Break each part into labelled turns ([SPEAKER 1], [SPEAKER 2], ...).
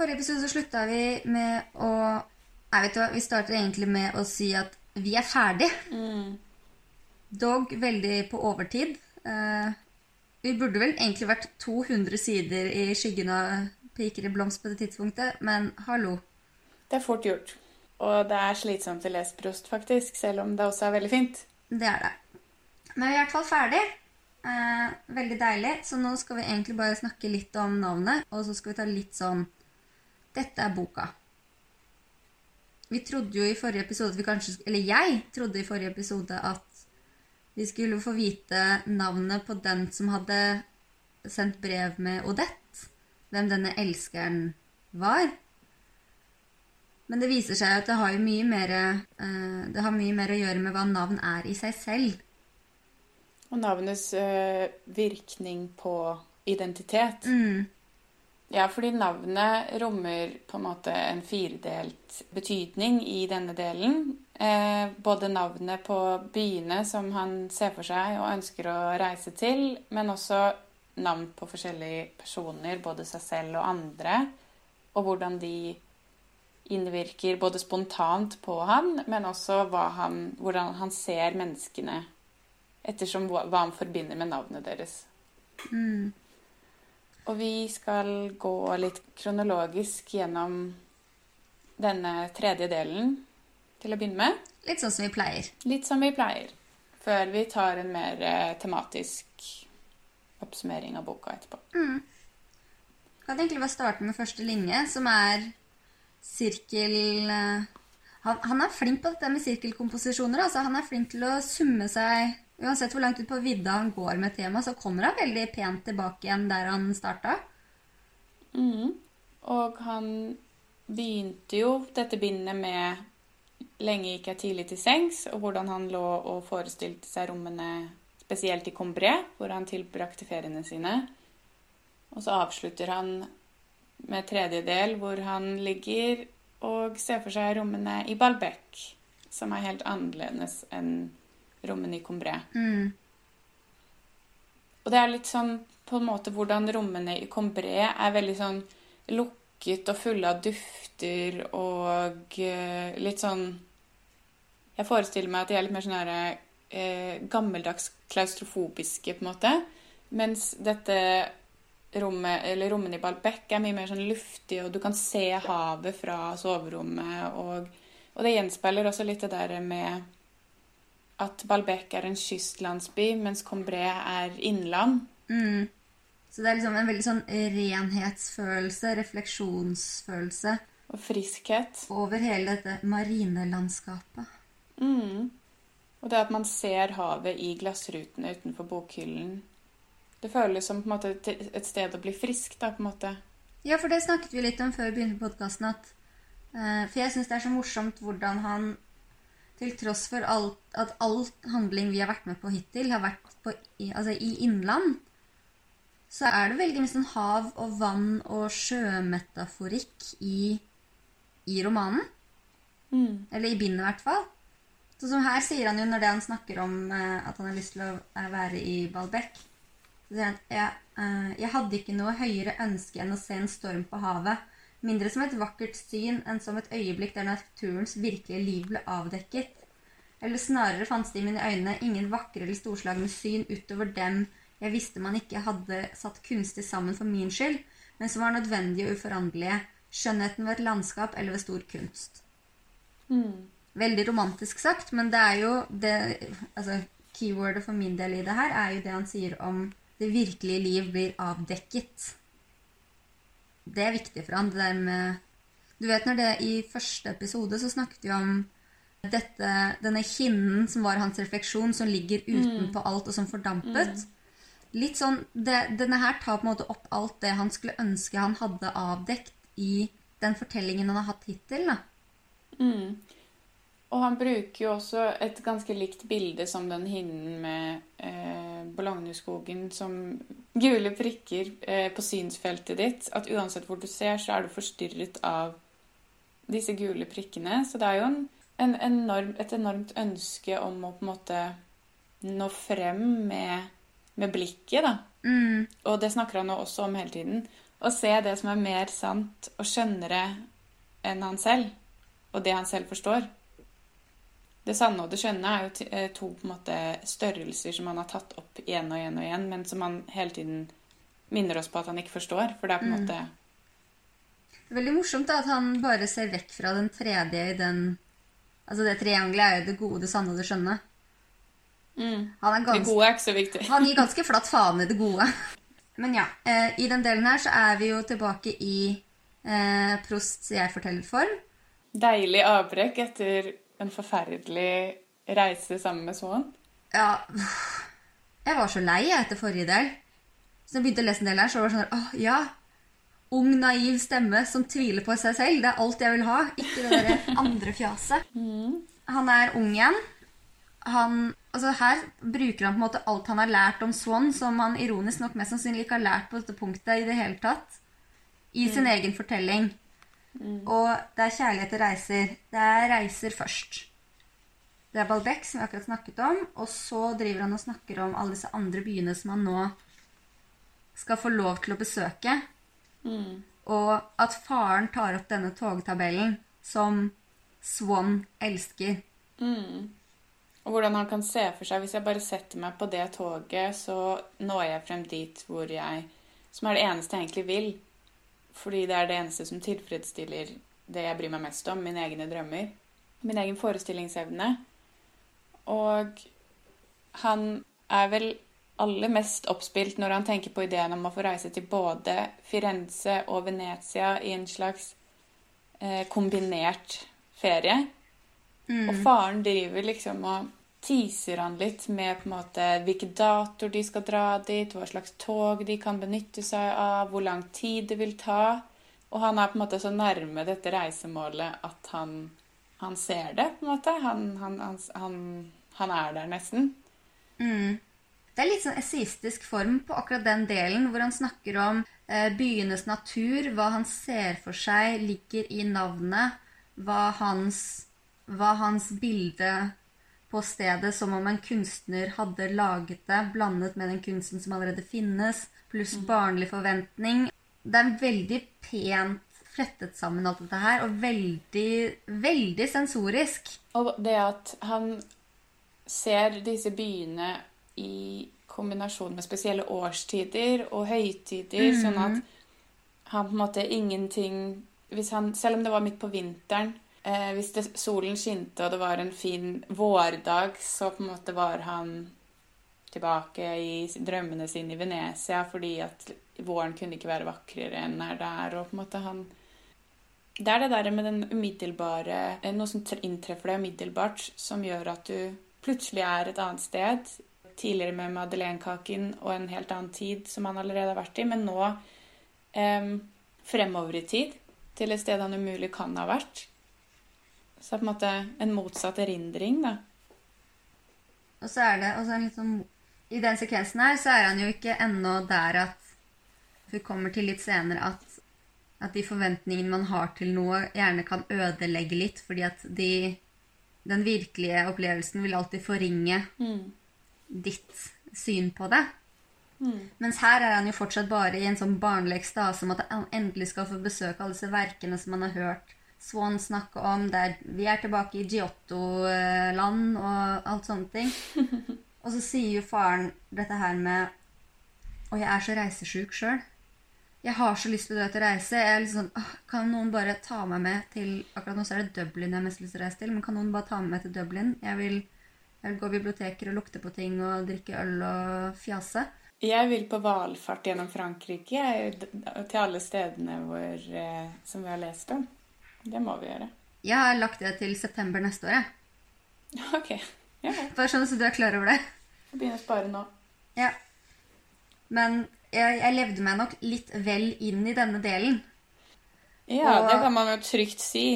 [SPEAKER 1] Forrige episode så slutta vi med å Nei, vet du hva, vi starter egentlig med å si at vi er ferdig. Dog veldig på overtid. Uh, vi burde vel egentlig vært 200 sider i skyggen av Piker i blomst på det tidspunktet, men hallo.
[SPEAKER 2] Det er fort gjort. Og det er slitsomt å lese Prost, faktisk, selv om det også er veldig fint.
[SPEAKER 1] Det er det. Men vi er i hvert fall ferdig. Eh, veldig deilig. Så nå skal vi egentlig bare snakke litt om navnet, og så skal vi ta litt sånn Dette er boka. Vi trodde jo i forrige episode at vi kanskje, Eller jeg trodde i forrige episode at vi skulle få vite navnet på den som hadde sendt brev med Odette. Hvem denne elskeren var. Men det viser seg at det har jo mye mer, eh, det har mye mer å gjøre med hva navn er i seg selv.
[SPEAKER 2] Og navnets øh, virkning på identitet.
[SPEAKER 1] Mm.
[SPEAKER 2] Ja, fordi navnet rommer på en måte en firedelt betydning i denne delen. Eh, både navnet på byene som han ser for seg og ønsker å reise til, men også navn på forskjellige personer, både seg selv og andre, og hvordan de innvirker både spontant på han, men også han, hvordan han ser menneskene ettersom hva han forbinder med navnet deres.
[SPEAKER 1] Mm.
[SPEAKER 2] Og vi skal gå litt kronologisk gjennom denne tredje delen til å begynne med.
[SPEAKER 1] Litt sånn som vi pleier.
[SPEAKER 2] Litt som vi pleier. Før vi tar en mer eh, tematisk oppsummering av boka etterpå.
[SPEAKER 1] Mm. Kan egentlig bare starte med første linje, som er sirkel... eh, Han, han er flink på dette med sirkelkomposisjoner. Altså. Han er flink til å summe seg Uansett hvor langt ut på vidda han går med temaet, så kommer han veldig pent tilbake igjen der han starta.
[SPEAKER 2] Mm. Og han begynte jo dette bindet med 'Lenge gikk jeg tidlig til sengs', og hvordan han lå og forestilte seg rommene spesielt i Combré, hvor han tilbrakte feriene sine. Og så avslutter han med tredje del, hvor han ligger og ser for seg rommene i Balbec, som er helt annerledes enn rommene i Combré.
[SPEAKER 1] Mm.
[SPEAKER 2] Og det er litt sånn på en måte hvordan rommene i Combré er veldig sånn lukket og fulle av dufter og eh, litt sånn Jeg forestiller meg at de er litt mer sånn herre eh, gammeldags klaustrofobiske, på en måte. Mens dette rommet, eller rommene i Balbec er mye mer sånn luftig, og du kan se havet fra soverommet. Og, og det gjenspeiler også litt det der med at Balbek er en kystlandsby, mens Combré er innland.
[SPEAKER 1] Mm. Så det er liksom en veldig sånn renhetsfølelse, refleksjonsfølelse,
[SPEAKER 2] Og friskhet.
[SPEAKER 1] over hele dette marinelandskapet.
[SPEAKER 2] Mm. Og det at man ser havet i glassrutene utenfor bokhyllen. Det føles som måte et sted å bli frisk, da, på en måte.
[SPEAKER 1] Ja, for det snakket vi litt om før vi begynte podkasten, at Uh, for jeg syns det er så morsomt hvordan han, til tross for alt, at all handling vi har vært med på hittil, har vært på, altså i innland, så er det veldig mye sånn hav og vann og sjømetaforikk i, i romanen.
[SPEAKER 2] Mm.
[SPEAKER 1] Eller i bindet, i hvert fall. Så som her sier han jo når det han snakker om eh, at han har lyst til å eh, være i Balbek så sier han jeg, eh, jeg hadde ikke noe høyere ønske enn å se en storm på havet. Mindre som et vakkert syn enn som et øyeblikk der naturens virkelige liv ble avdekket. Eller snarere fantes det i mine øyne ingen vakre eller storslagne syn utover dem jeg visste man ikke hadde satt kunstig sammen for min skyld, men som var nødvendige og uforanderlige. Skjønnheten ved et landskap eller ved stor kunst.
[SPEAKER 2] Mm.
[SPEAKER 1] Veldig romantisk sagt, men det er jo det altså, Keywordet for min del i det her er jo det han sier om det virkelige liv blir avdekket. Det er viktig for han, det der med Du vet når det i første episode så snakket vi om dette, denne kinnen som var hans refleksjon, som ligger utenpå alt og som fordampet. Litt sånn, det, Denne her tar på en måte opp alt det han skulle ønske han hadde avdekt i den fortellingen han har hatt hittil. da.
[SPEAKER 2] Mm. Og han bruker jo også et ganske likt bilde som den hinnen med eh, Bologneskogen som gule prikker eh, på synsfeltet ditt. At uansett hvor du ser, så er du forstyrret av disse gule prikkene. Så det er jo en, en enorm, et enormt ønske om å på en måte nå frem med, med blikket, da.
[SPEAKER 1] Mm,
[SPEAKER 2] Og det snakker han også om hele tiden. å se det som er mer sant og skjønnere enn han selv, og det han selv forstår. Det sanne og det skjønne er jo eh, to på en måte størrelser som han har tatt opp igjen og igjen og igjen, men som han hele tiden minner oss på at han ikke forstår. For det er på en
[SPEAKER 1] Mm.
[SPEAKER 2] måte
[SPEAKER 1] Det er veldig morsomt da, at han bare ser vekk fra den tredje i den Altså det triangelet er jo det gode, det sanne og det skjønne.
[SPEAKER 2] mm,
[SPEAKER 1] Han, er
[SPEAKER 2] Det gode er ikke så viktig.
[SPEAKER 1] han gir ganske flatt faen i det gode. Men ja, eh, i den delen her så er vi jo tilbake i eh, Prosts jeg-fortellerform.
[SPEAKER 2] Deilig avbrekk etter en forferdelig reise sammen med Swan.
[SPEAKER 1] Ja, jeg var så lei etter forrige del. Så jeg begynte å lese en del her, så var det sånn Åh, ja. Ung, naiv stemme som tviler på seg selv. Det er alt jeg vil ha. Ikke det derre andre fjaset. Han er ung igjen. Han, altså her bruker han på en måte alt han har lært om Swan, som han ironisk nok mest sannsynlig ikke har lært på dette punktet i det hele tatt, i sin egen fortelling. Og det er kjærlighet til reiser. Det er reiser først. Det er Balbec, som vi akkurat snakket om. Og så driver han og snakker om alle disse andre byene som han nå skal få lov til å besøke.
[SPEAKER 2] Mm.
[SPEAKER 1] Og at faren tar opp denne togtabellen som Swan elsker.
[SPEAKER 2] Mm. Og hvordan han kan se for seg Hvis jeg bare setter meg på det toget, så når jeg frem dit hvor jeg Som er det eneste jeg egentlig vil. Fordi det er det eneste som tilfredsstiller det jeg bryr meg mest om, mine egne drømmer. Min egen forestillingsevne. Og han er vel aller mest oppspilt når han tenker på ideen om å få reise til både Firenze og Venezia i en slags eh, kombinert ferie. Og faren driver liksom og teaser han litt med på en måte hvilke datoer de skal dra dit, hva slags tog de kan benytte seg av, hvor lang tid det vil ta. Og han er på en måte så nærme dette reisemålet at han, han ser det, på en måte. Han, han, han, er der nesten.
[SPEAKER 1] Mm. Det er litt sånn essistisk form på akkurat den delen, hvor han snakker om eh, byenes natur, hva han ser for seg ligger i navnet, hva hans, hva hans bilde på stedet som om en kunstner hadde laget det, blandet med den kunsten som allerede finnes, pluss barnlig forventning. Det er veldig pent flettet sammen alt dette her, og veldig, veldig sensorisk.
[SPEAKER 2] Og det at han ser disse byene i kombinasjon med spesielle årstider og høytider, sånn at han på en måte ingenting hvis han, Selv om det var midt på vinteren, eh, hvis det, solen skinte og det var en fin vårdag, så på en måte var han tilbake i drømmene sine i Venezia fordi at våren kunne ikke være vakrere enn er der, og på en måte han det er det der med den umiddelbare Noe som inntreffer deg umiddelbart, som gjør at du plutselig er et annet sted. Tidligere med madeleinekaken og en helt annen tid som han allerede har vært i, men nå eh, fremover i tid, til et sted han umulig kan ha vært. Så det er på en måte en motsatt erindring, da.
[SPEAKER 1] Og så er det også en litt sånn I den sekvensen her så er han jo ikke ennå der at Hun kommer til litt senere at, at de forventningene man har til noe, gjerne kan ødelegge litt, fordi at de Den virkelige opplevelsen vil alltid forringe ditt syn på det. Mens her er han jo fortsatt bare i en sånn barnlig ekstase om at han endelig skal få besøke alle disse verkene som han har hørt Swan snakke om. Der vi er tilbake i Giotto-land og alt sånne ting. Og så sier jo faren dette her med Og jeg er så reisesjuk sjøl. Jeg har så lyst til å dra til reise. Jeg er sånn, «Åh, Kan noen bare ta meg med til Akkurat nå så er det Dublin jeg har mest lyst til å reise til, men kan noen bare ta meg med til Dublin? Jeg vil, jeg vil gå i biblioteker og lukte på ting og drikke øl og fjase.
[SPEAKER 2] Jeg vil på valfart gjennom Frankrike til alle stedene hvor, eh, som vi har lest om. Det må vi gjøre.
[SPEAKER 1] Jeg har lagt det til september neste år. jeg.
[SPEAKER 2] OK. Ja, ja.
[SPEAKER 1] Bare sånn så du er klar over det.
[SPEAKER 2] Jeg begynner å spare nå.
[SPEAKER 1] Ja. Men jeg, jeg levde meg nok litt vel inn i denne delen.
[SPEAKER 2] Ja,
[SPEAKER 1] Og-
[SPEAKER 2] det kan man jo trygt si.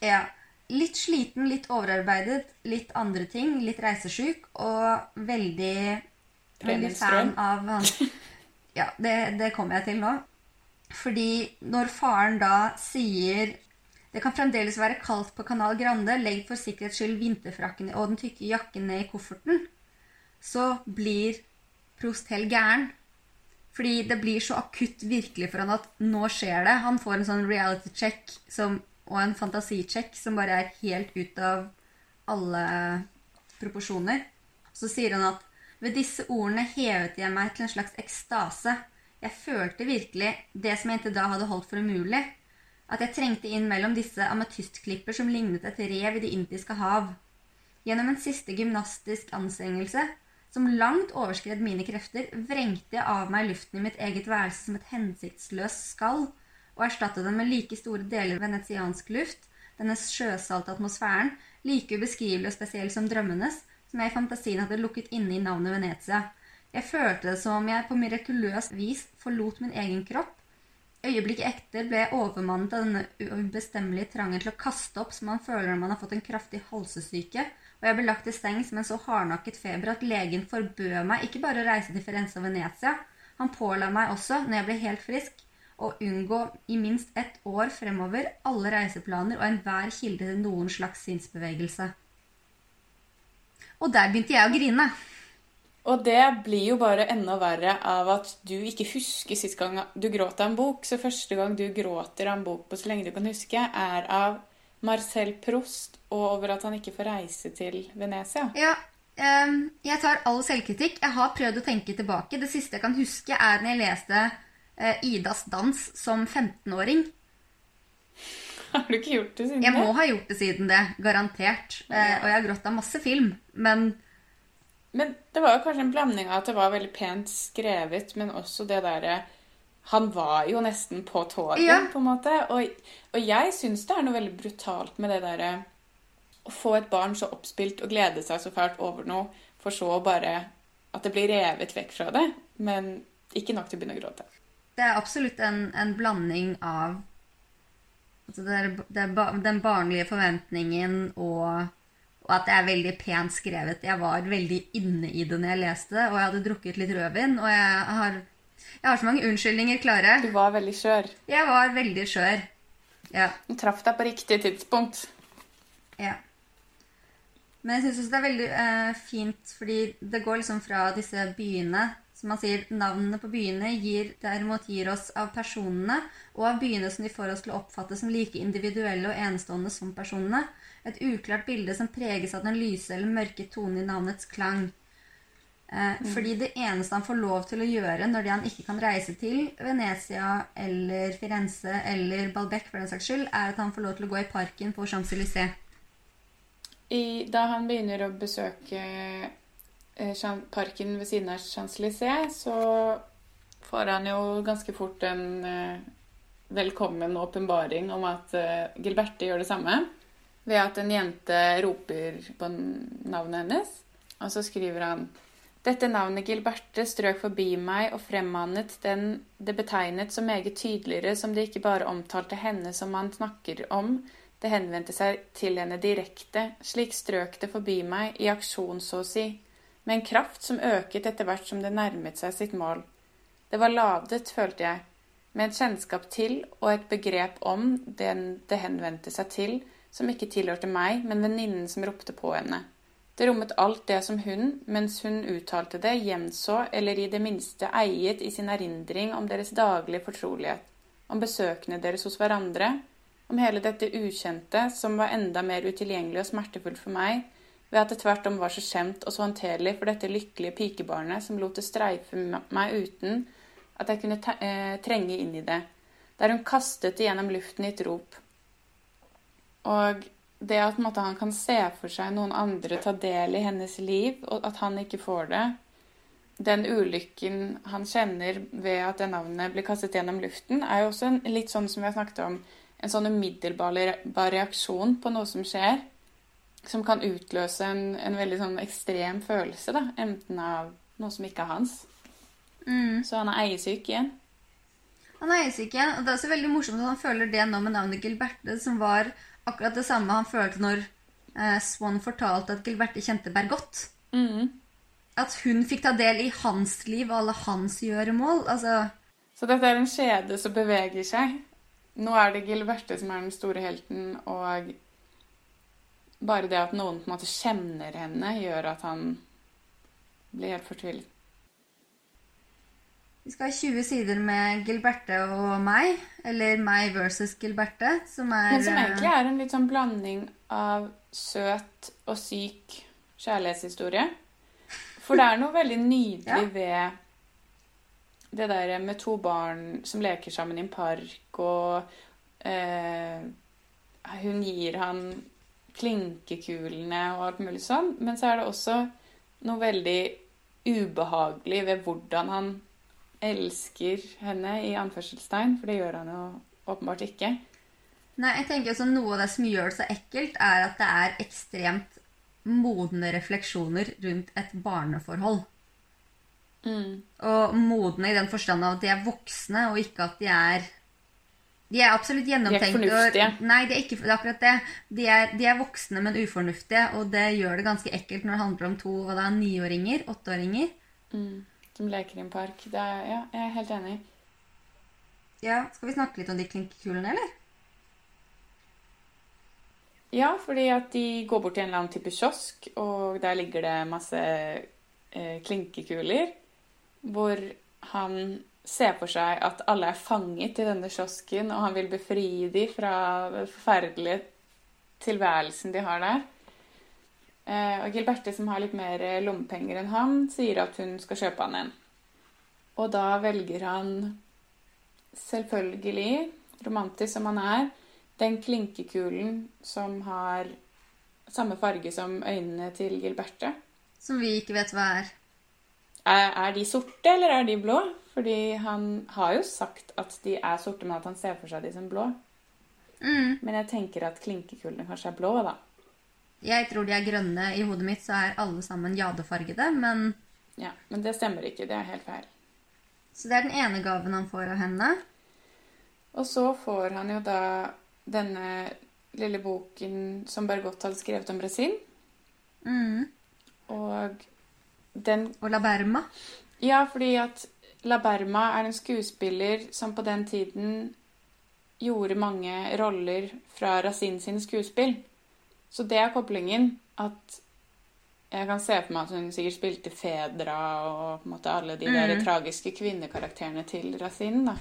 [SPEAKER 1] Ja. Litt sliten, litt overarbeidet, litt andre ting. Litt reisesjuk og veldig, veldig fan av. Ja, det, det kommer jeg til nå. Fordi når faren da sier det kan fremdeles være kaldt på Kanal Grande, legg for sikkerhets skyld vinterfrakken og den tykke jakken ned i kofferten, så blir Prost helt gæren. Fordi det blir så akutt virkelig for han at nå skjer det. Han får en sånn reality check som, og en fantasicheck som bare er helt ut av alle proporsjoner. Så sier han at ved disse ordene hevet jeg meg til en slags ekstase. Jeg følte virkelig det som jeg inntil da hadde holdt for umulig. At jeg trengte inn mellom disse ametystklipper som lignet et rev i det indiske hav. Gjennom en siste gymnastisk anstrengelse som langt overskred mine krefter, vrengte jeg av meg luften i mitt eget værelse som et hensiktsløst skall, og erstattet den med like store deler venetiansk luft, denne sjøsalte atmosfæren, like ubeskrivelig og spesiell som drømmenes, som jeg i fantasien hadde lukket inne i navnet Venezia. Jeg følte det som om jeg på mirakuløst vis forlot min egen kropp. Øyeblikket etter ble jeg overmannet av denne ubestemmelige trangen til å kaste opp som man føler når man har fått en kraftig halsesyke, og jeg ble lagt i sengs med en så hardnakket feber at legen forbød meg ikke bare å reise til Firenze og Venezia, han påla meg også, når jeg ble helt frisk, å unngå i minst ett år fremover alle reiseplaner og enhver kilde til noen slags sinnsbevegelse. Og der begynte jeg å grine.
[SPEAKER 2] Og det blir jo bare enda verre av at du ikke husker sist gang du gråt av en bok. Så første gang du gråter av en bok på så lenge du kan huske, er av Marcel Proust og over at han ikke får reise til Venezia.
[SPEAKER 1] Ja, um, jeg tar all selvkritikk. Jeg har prøvd å tenke tilbake. Det siste jeg kan huske, er når jeg leste uh, Idas dans som 15-åring.
[SPEAKER 2] Har du ikke gjort det siden
[SPEAKER 1] det? Jeg må ha gjort det siden det. Garantert. Uh, og jeg har grått av masse film, men
[SPEAKER 2] Men det var jo kanskje en blanding av at det var veldig pent skrevet, men også det derre han var jo nesten på toget, ja. på en måte. Og, og jeg syns det er noe veldig brutalt med det derre Å få et barn så oppspilt og glede seg så fælt over noe, for så bare at det blir revet vekk fra det. Men ikke nok til å begynne å gråte.
[SPEAKER 1] Det er absolutt en, en blanding av altså det er, det er den barnlige forventningen og, og, at det er veldig pent skrevet. Jeg var veldig inne i det når jeg leste det, og jeg hadde drukket litt rødvin. Og jeg har jeg har så mange unnskyldninger klare.
[SPEAKER 2] Du var veldig skjør.
[SPEAKER 1] Jeg var veldig skjør. Ja.
[SPEAKER 2] Du traff deg på riktig tidspunkt.
[SPEAKER 1] Ja. Men jeg syns også det er veldig eh, fint, fordi det går liksom fra disse byene Som man sier, navnene på byene gir, derimot gir oss av personene, og av byene som de får oss til å oppfatte som like individuelle og enestående som personene. Et uklart bilde som preges av den lyse eller mørke tonen i navnets klang. Eh, mm. Fordi det eneste han får lov til å gjøre når det han ikke kan reise til Venezia eller Firenze eller Balbec, for den saks skyld, er at han får lov til å gå i parken på Champs-Élysées.
[SPEAKER 2] Da han begynner å besøke eh, parken ved siden av Champs-Élysées, så får han jo ganske fort en eh, velkommen åpenbaring om at eh, Gilberte gjør det samme. Ved at en jente roper på navnet hennes, og så skriver han dette navnet Gilberte strøk forbi meg og fremmanet den det betegnet så meget tydeligere som det ikke bare omtalte henne som man snakker om, det henvendte seg til henne direkte, slik strøk det forbi meg, i aksjon så å si, med en kraft som øket etter hvert som det nærmet seg sitt mål. Det var ladet, følte jeg, med et kjennskap til og et begrep om den det henvendte seg til, som ikke tilhørte meg, men venninnen som ropte på henne. Det rommet alt det som hun, mens hun uttalte det, gjenså eller i det minste eiet i sin erindring om deres daglige fortrolighet, om besøkene deres hos hverandre, om hele dette ukjente som var enda mer utilgjengelig og smertefullt for meg, ved at det tvert om var så skjemt og så håndterlig for dette lykkelige pikebarnet som lot det streife meg uten at jeg kunne eh, trenge inn i det, der hun kastet det gjennom luften i et rop. Og det at måte, han kan se for seg noen andre ta del i hennes liv, og at han ikke får det Den ulykken han kjenner ved at det navnet blir kastet gjennom luften, er jo også en, litt sånn som vi har snakket om, en sånn umiddelbar reaksjon på noe som skjer, som kan utløse en, en veldig sånn ekstrem følelse, da, enten av noe som ikke er hans. Mm. Så han er eiesyk igjen.
[SPEAKER 1] Han er eiesyk igjen, og det er også veldig morsomt at han føler det nå med navnet Gilberte, som var akkurat det samme han følte når eh, Swan fortalte at Gilberte kjente Bergot. Mm. At hun fikk ta del i hans liv og alle hans gjøremål. Altså
[SPEAKER 2] Så dette er en skjede som beveger seg. Nå er det Gilberte som er den store helten, og bare det at noen på en måte kjenner henne, gjør at han blir helt fortvilet.
[SPEAKER 1] Vi skal ha 20 sider med Gilberte og meg, eller meg versus Gilberte, som er
[SPEAKER 2] Men som
[SPEAKER 1] eh,
[SPEAKER 2] egentlig er en litt sånn blanding av søt og syk kjærlighetshistorie. For det er noe veldig nydelig ved det der med to barn som leker sammen i en park, og eh, hun gir han klinkekulene og alt mulig sånn. Men så er det også noe veldig ubehagelig ved hvordan han elsker henne, i anførselstegn, for det gjør han jo åpenbart ikke.
[SPEAKER 1] Nei, jeg tenker også Noe av det som gjør det så ekkelt, er at det er ekstremt modne refleksjoner rundt et barneforhold. Og modne i den forstand av at de er voksne, og ikke at de er De er absolutt gjennomtenkte.
[SPEAKER 2] fornuftige.
[SPEAKER 1] Og, nei, det er ikke det er akkurat det. De er, de er voksne, men ufornuftige, og det gjør det ganske ekkelt når det handler om to hva da, niåringer, åtteåringer.
[SPEAKER 2] Som leker i en park. Det er, ja, jeg er helt enig.
[SPEAKER 1] Ja, Skal vi snakke litt om de klinkekulene, eller?
[SPEAKER 2] Ja, fordi at de går bort til en eller annen type kiosk, og der ligger det masse eh, klinkekuler. Hvor han ser for seg at alle er fanget i denne kiosken, og han vil befri dem fra den forferdelige tilværelsen de har der. Eh, og Gilberte, som har litt mer eh, lommepenger enn han, sier at hun skal kjøpe han en. Og da velger han selvfølgelig, romantisk som han er, den klinkekulen som har samme farge som øynene til Gilberte.
[SPEAKER 1] Som vi ikke vet hva er.
[SPEAKER 2] Er, er de sorte, eller er de blå? Fordi han har jo sagt at de er sorte, men at han ser for seg de som blå.
[SPEAKER 1] Mm.
[SPEAKER 2] Men jeg tenker at klinkekulene kanskje er blå, da.
[SPEAKER 1] Jeg tror de er grønne. I hodet mitt så er alle sammen jadefargede, men
[SPEAKER 2] Ja, Men det stemmer ikke. Det er helt feil.
[SPEAKER 1] Så det er den ene gaven han får av henne.
[SPEAKER 2] Og så får han jo da denne lille boken som Bergot hadde skrevet om Brasil.
[SPEAKER 1] Mm.
[SPEAKER 2] Og den
[SPEAKER 1] Og La Berma.
[SPEAKER 2] Ja, fordi at La Berma er en skuespiller som på den tiden gjorde mange roller fra Racine sine skuespill. Så det er koblingen. At jeg kan se for meg at hun sikkert spilte Fedra og på en måte alle de der
[SPEAKER 1] Mm.
[SPEAKER 2] tragiske kvinnekarakterene til Racine. da.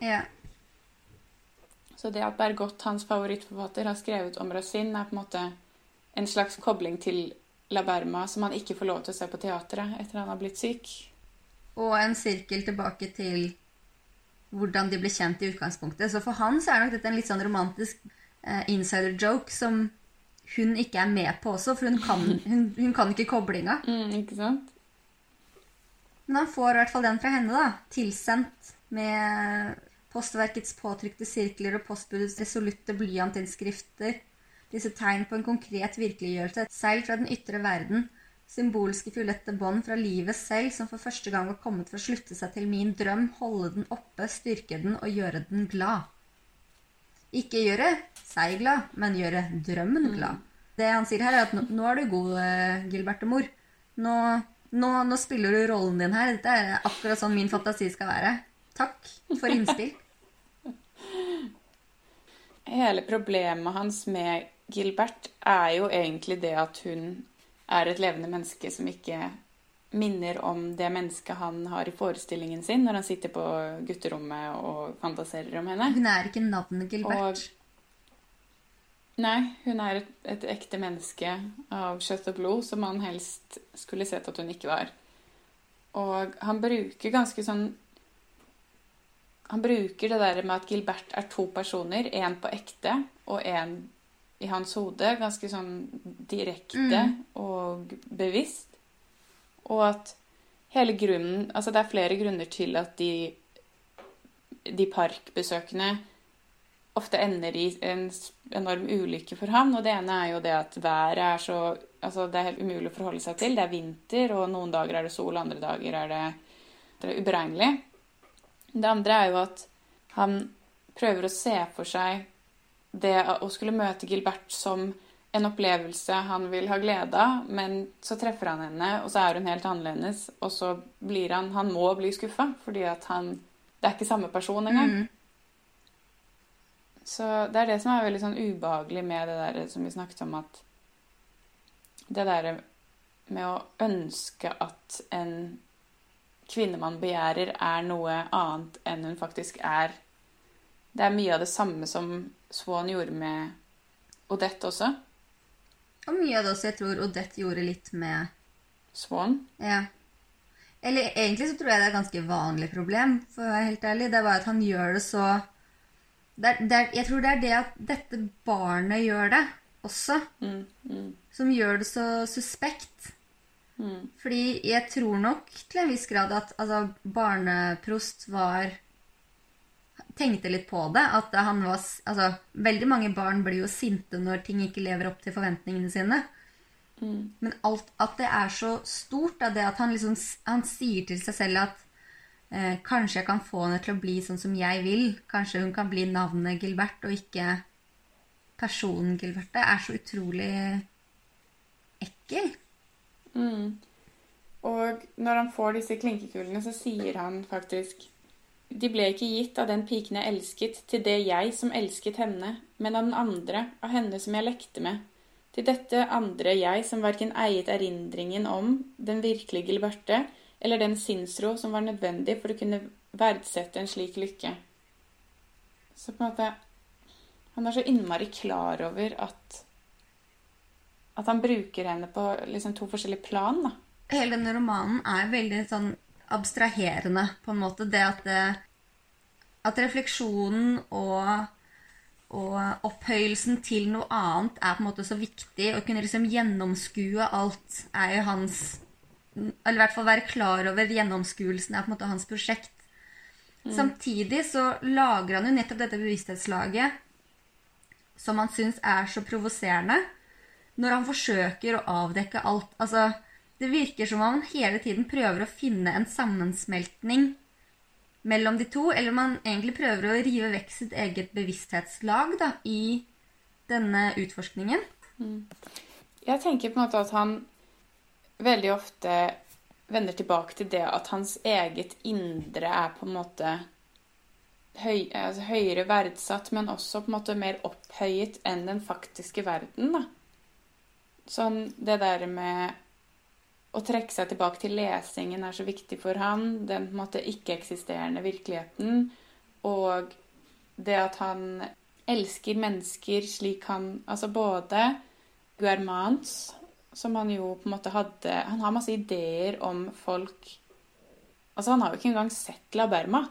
[SPEAKER 1] Ja.
[SPEAKER 2] Så det at Bergot, hans favorittforfatter, har skrevet om Racine, er på en måte en slags kobling til La Berma som han ikke får lov til å se på teatret etter han har blitt syk.
[SPEAKER 1] Og en sirkel tilbake til hvordan de ble kjent i utgangspunktet. Så for han så er nok dette en litt sånn romantisk eh, insider joke som hun ikke er med på også, for hun kan, hun, hun kan ikke koblinga.
[SPEAKER 2] Mm, ikke sant?
[SPEAKER 1] Men han får i hvert fall den fra henne, da. Tilsendt med Postverkets påtrykte sirkler og postbudets resolutte blyantinnskrifter. Disse tegn på en konkret virkeliggjørelse. Et seil fra den ytre verden. Symbolske fiolette bånd fra livet selv, som for første gang var kommet for å slutte seg til min drøm, holde den oppe, styrke den og gjøre den glad. Ikke gjøre seg glad, men gjøre drømmen glad. Det han sier her, er at nå, nå er du god, Gilbertemor. Gilberte mor. Nå, nå, nå spiller du rollen din her. Dette er akkurat sånn min fantasi skal være. Takk for innspill.
[SPEAKER 2] Hele problemet hans med Gilbert er jo egentlig det at hun er et levende menneske som ikke minner om det mennesket han har i forestillingen sin når han sitter på gutterommet og fantaserer om henne.
[SPEAKER 1] Hun er ikke navnet Gilbert.
[SPEAKER 2] Nei, hun er et, et ekte menneske av kjøtt og blod som han helst skulle sett at hun ikke var. Og han bruker ganske sånn Han bruker det der med at Gilbert er to personer, én på ekte og én i hans hode, ganske sånn direkte og bevisst. Og at hele grunnen Altså det er flere grunner til at de, de parkbesøkene ofte ender i en enorm ulykke for ham. Og det ene er jo det at været er så Altså, det er helt umulig å forholde seg til. Det er vinter, og noen dager er det sol, andre dager er det, det er uberegnelig. Det andre er jo at han prøver å se for seg det å skulle møte Gilbert som en opplevelse han vil ha glede av, men så treffer han henne, og så er hun helt annerledes, og så blir han Han må bli skuffa, fordi at han Det er ikke samme person engang.
[SPEAKER 1] Mm.
[SPEAKER 2] Så det er det som er veldig sånn ubehagelig med det der som vi snakket om, at det der med å ønske at en kvinne man begjærer, er noe annet enn hun faktisk er. Det er mye av det samme som Swan gjorde med Odette også.
[SPEAKER 1] Og mye av det også jeg tror Odette gjorde litt med
[SPEAKER 2] Swan.
[SPEAKER 1] Ja. Eller egentlig så tror jeg det er et ganske vanlig problem, for å være helt ærlig. Det er bare at han gjør det så det er, det er, Jeg tror det er det at dette barnet gjør det også,
[SPEAKER 2] Mm, mm,
[SPEAKER 1] som gjør det så suspekt.
[SPEAKER 2] mm.
[SPEAKER 1] Fordi jeg tror nok til en viss grad at altså, barneprost var Tenkte litt på det. At han var Altså, veldig mange barn blir jo sinte når ting ikke lever opp til forventningene sine.
[SPEAKER 2] Mm.
[SPEAKER 1] Men alt, at det er så stort, da, det at han liksom Han sier til seg selv at eh, kanskje jeg kan få henne til å bli sånn som jeg vil. Kanskje hun kan bli navnet Gilbert og ikke personen Gilbert. Det er så utrolig ekkel.
[SPEAKER 2] Mm. Og når han får disse klinkekulene, så sier han faktisk De ble ikke gitt av den piken jeg elsket, til det jeg som elsket henne, men av den andre, av henne som jeg lekte med. Til dette andre jeg som verken eiet erindringen om den virkelige Gilberte, eller den sinnsro som var nødvendig for å kunne verdsette en slik lykke. Så på en måte Han er så innmari klar over at at han bruker henne på liksom to forskjellige plan. da.
[SPEAKER 1] hele denne romanen er veldig sånn abstraherende, på en måte. Det at, det, at refleksjonen og, og opphøyelsen til noe annet er på en måte så viktig. Å kunne liksom gjennomskue alt er jo hans Eller i hvert fall være klar over gjennomskuelsen er på en måte hans prosjekt. Samtidig så lager han jo nettopp dette bevissthetslaget som han syns er så provoserende når han forsøker å avdekke alt. Altså, det virker som om han hele tiden prøver å finne en sammensmeltning mellom de to, eller om han egentlig prøver å rive vekk sitt eget bevissthetslag da, i denne utforskningen.
[SPEAKER 2] Jeg tenker på en måte at han veldig ofte vender tilbake til det at hans eget indre er på en måte høy, altså høyere verdsatt, men også på en måte mer opphøyet enn den faktiske verden. da. Sånn det der med å trekke seg tilbake til lesingen er så viktig for han. Den ikke-eksisterende virkeligheten. Og det at han elsker mennesker slik han Altså både Guermans, som han jo på en måte hadde Han har masse ideer om folk Altså, han har jo ikke engang sett La Berma.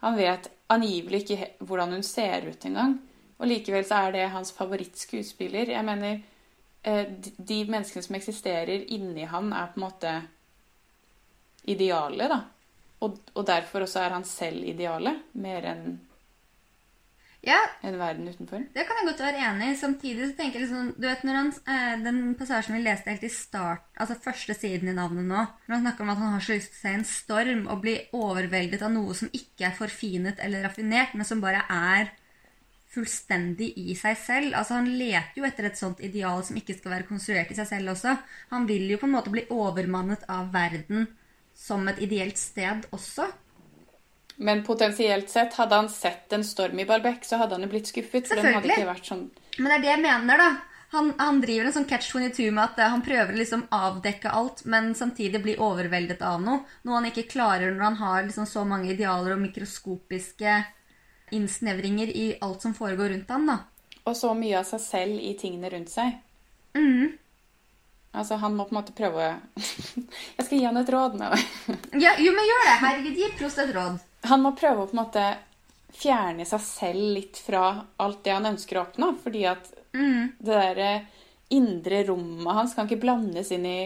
[SPEAKER 2] Han vet angivelig ikke hvordan hun ser ut engang. Og likevel så er det hans favorittskuespiller. Jeg mener, de- de menneskene som eksisterer inni han, er på en måte idealet, da. Og, og derfor også er han selv idealet, mer enn
[SPEAKER 1] Ja,
[SPEAKER 2] en verden utenfor.
[SPEAKER 1] det kan jeg godt være enig i. Samtidig så tenker jeg liksom Du vet når han, eh, Den passasjen vi leste helt i start, altså første siden i navnet nå, når han snakker om at han har så lyst til å se en storm og bli overveldet av noe som ikke er forfinet eller raffinert, men som bare er fullstendig i seg selv. Altså Han leter jo etter et sånt ideal som ikke skal være konstruert i seg selv også. Han vil jo på en måte bli overmannet av verden som et ideelt sted også.
[SPEAKER 2] Men potensielt sett, hadde han sett en storm i Barbeck, så hadde han jo blitt skuffet. For den hadde ikke vært sånn
[SPEAKER 1] Men det er det jeg mener, da. Han, han driver en sånn catch-22 med at eh, han prøver å liksom avdekke alt, men samtidig blir overveldet av noe. Noe han ikke klarer når han har liksom så mange idealer og mikroskopiske innsnevringer i alt som foregår rundt han, da.
[SPEAKER 2] Og så mye av seg selv i tingene rundt seg.
[SPEAKER 1] Mm.
[SPEAKER 2] Altså, han må på en måte prøve Jeg skal gi han et råd nå.
[SPEAKER 1] Ja, jo, men gjør det! Herregud, gi Prost et råd.
[SPEAKER 2] Han må prøve å på en måte fjerne seg selv litt fra alt det han ønsker å oppnå. Fordi at
[SPEAKER 1] mm.
[SPEAKER 2] det derre indre rommet hans kan ikke blandes inn i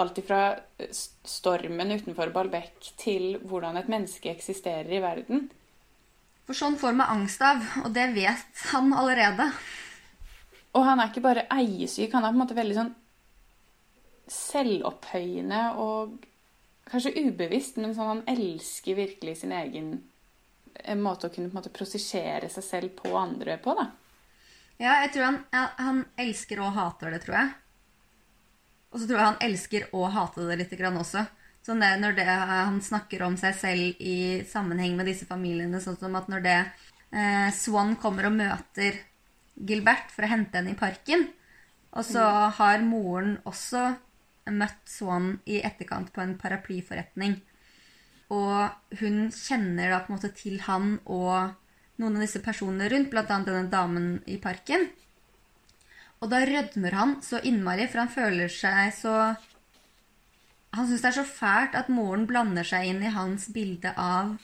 [SPEAKER 2] alt ifra stormen utenfor Balbec til hvordan et menneske eksisterer i verden.
[SPEAKER 1] For sånn får meg angst av, og det vet han allerede.
[SPEAKER 2] Og han er ikke bare eiesyk, han er på en måte veldig sånn selvopphøyende og kanskje ubevisst, men sånn han elsker virkelig sin egen eh, måte å kunne på en måte prosessere seg selv på andre på, da.
[SPEAKER 1] Ja, jeg tror han, han elsker og hater det, tror jeg. Og så tror jeg han elsker å hater det litt grann også. Sånn det, når det, han snakker om seg selv i sammenheng med disse familiene, sånn som at når det eh, Swan kommer og møter Gilbert for å hente henne i parken, og så har moren også møtt Swan i etterkant på en paraplyforretning. og hun kjenner da på en måte til han og noen av disse personene rundt, bl.a. denne damen i parken. Og da rødmer han så innmari, for han føler seg så Han syns det er så fælt at moren blander seg inn i hans bilde av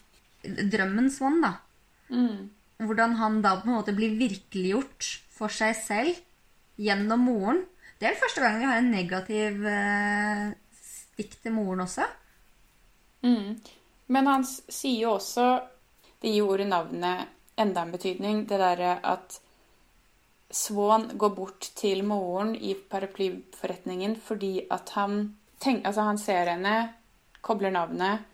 [SPEAKER 1] drømmens vann, da.
[SPEAKER 2] Mm.
[SPEAKER 1] Hvordan han da på en måte blir virkeliggjort for seg selv gjennom moren. Det er første gang vi har en negativ eh, stikk til moren også.
[SPEAKER 2] Mm. Men han sier jo også Det gir ordet navnet enda en betydning. Det derre at Swan går bort til moren i paraplyforretningen fordi at han tenk, Altså, han ser henne, kobler navnet,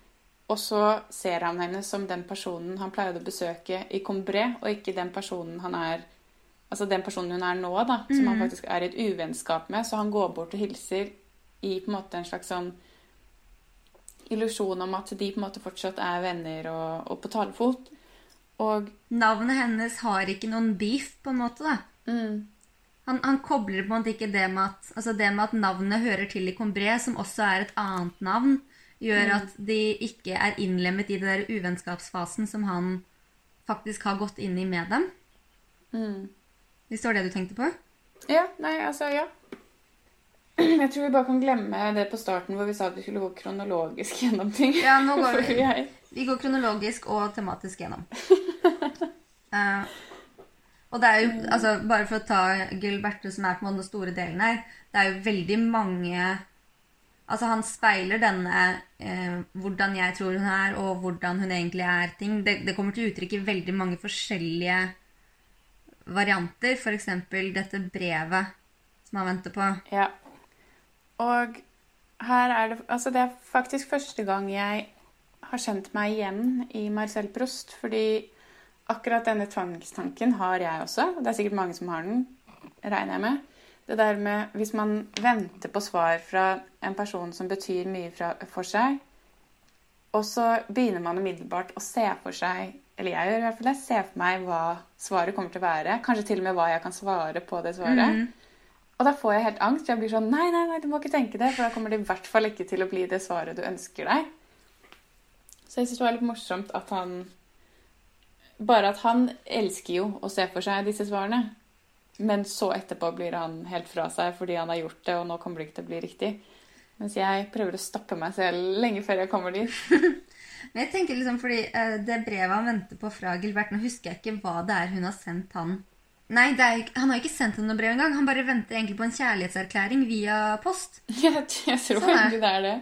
[SPEAKER 2] og så ser han henne som den personen han pleide å besøke i Combré, og ikke den personen han er Altså den personen hun er nå, da, som han faktisk er i et uvennskap med. Så han går bort og hilser i på en måte en slags sånn illusjon om at de på en måte fortsatt er venner og, og på talefot. Og
[SPEAKER 1] Navnet hennes har ikke noen beef, på en måte. da.
[SPEAKER 2] mm,
[SPEAKER 1] Han, han kobler på en måte ikke det med at, altså det med at navnet hører til i Combré, som også er et annet navn, gjør at de ikke er innlemmet i det der uvennskapsfasen som han faktisk har gått inn i med dem.
[SPEAKER 2] mm.
[SPEAKER 1] Hvis det var det du tenkte på?
[SPEAKER 2] Ja, nei, altså, ja. Jeg tror vi bare kan glemme det på starten hvor vi sa at vi skulle gå kronologisk gjennom ting.
[SPEAKER 1] Ja, nå går vi, vi går kronologisk og tematisk gjennom. Eh, og det er jo, altså Bare for å ta Gilberte, som er på den store delen her Det er jo veldig mange Altså Han speiler denne eh, hvordan jeg tror hun er, og hvordan hun egentlig er ting. Det, det kommer til uttrykk i veldig mange forskjellige varianter. F.eks. dette brevet som han venter på.
[SPEAKER 2] Ja. Og her er det Altså, det er faktisk første gang jeg har kjent meg igjen i Marcel Prost, fordi akkurat denne tvangstanken har jeg også. og Det er sikkert mange som har den, regner jeg med. Det der med hvis man venter på svar fra en person som betyr mye fra, for seg, og så begynner man umiddelbart å se for seg Eller jeg gjør i hvert fall det. Se for meg hva svaret kommer til å være. Kanskje til og med hva jeg kan svare på det svaret. Og da får jeg helt angst. Jeg blir sånn Nei, nei, nei, du må ikke tenke det, for da kommer det i hvert fall ikke til å bli det svaret du ønsker deg. Så jeg syns det var litt morsomt at han Bare at han elsker jo å se for seg disse svarene. Men så etterpå blir han helt fra seg fordi han har gjort det, og nå kommer det ikke til å bli riktig. Mens jeg prøver å stoppe meg selv lenge før jeg kommer dit.
[SPEAKER 1] Men jeg tenker liksom fordi eh, det brevet han venter på fra Gilbert Nå husker jeg ikke hva det er hun har sendt han. Nei, er, han har ikke sendt henne noe brev engang. Han bare venter egentlig på en kjærlighetserklæring via post.
[SPEAKER 2] Jeg, jeg tror
[SPEAKER 1] Sånn
[SPEAKER 2] egentlig det er det.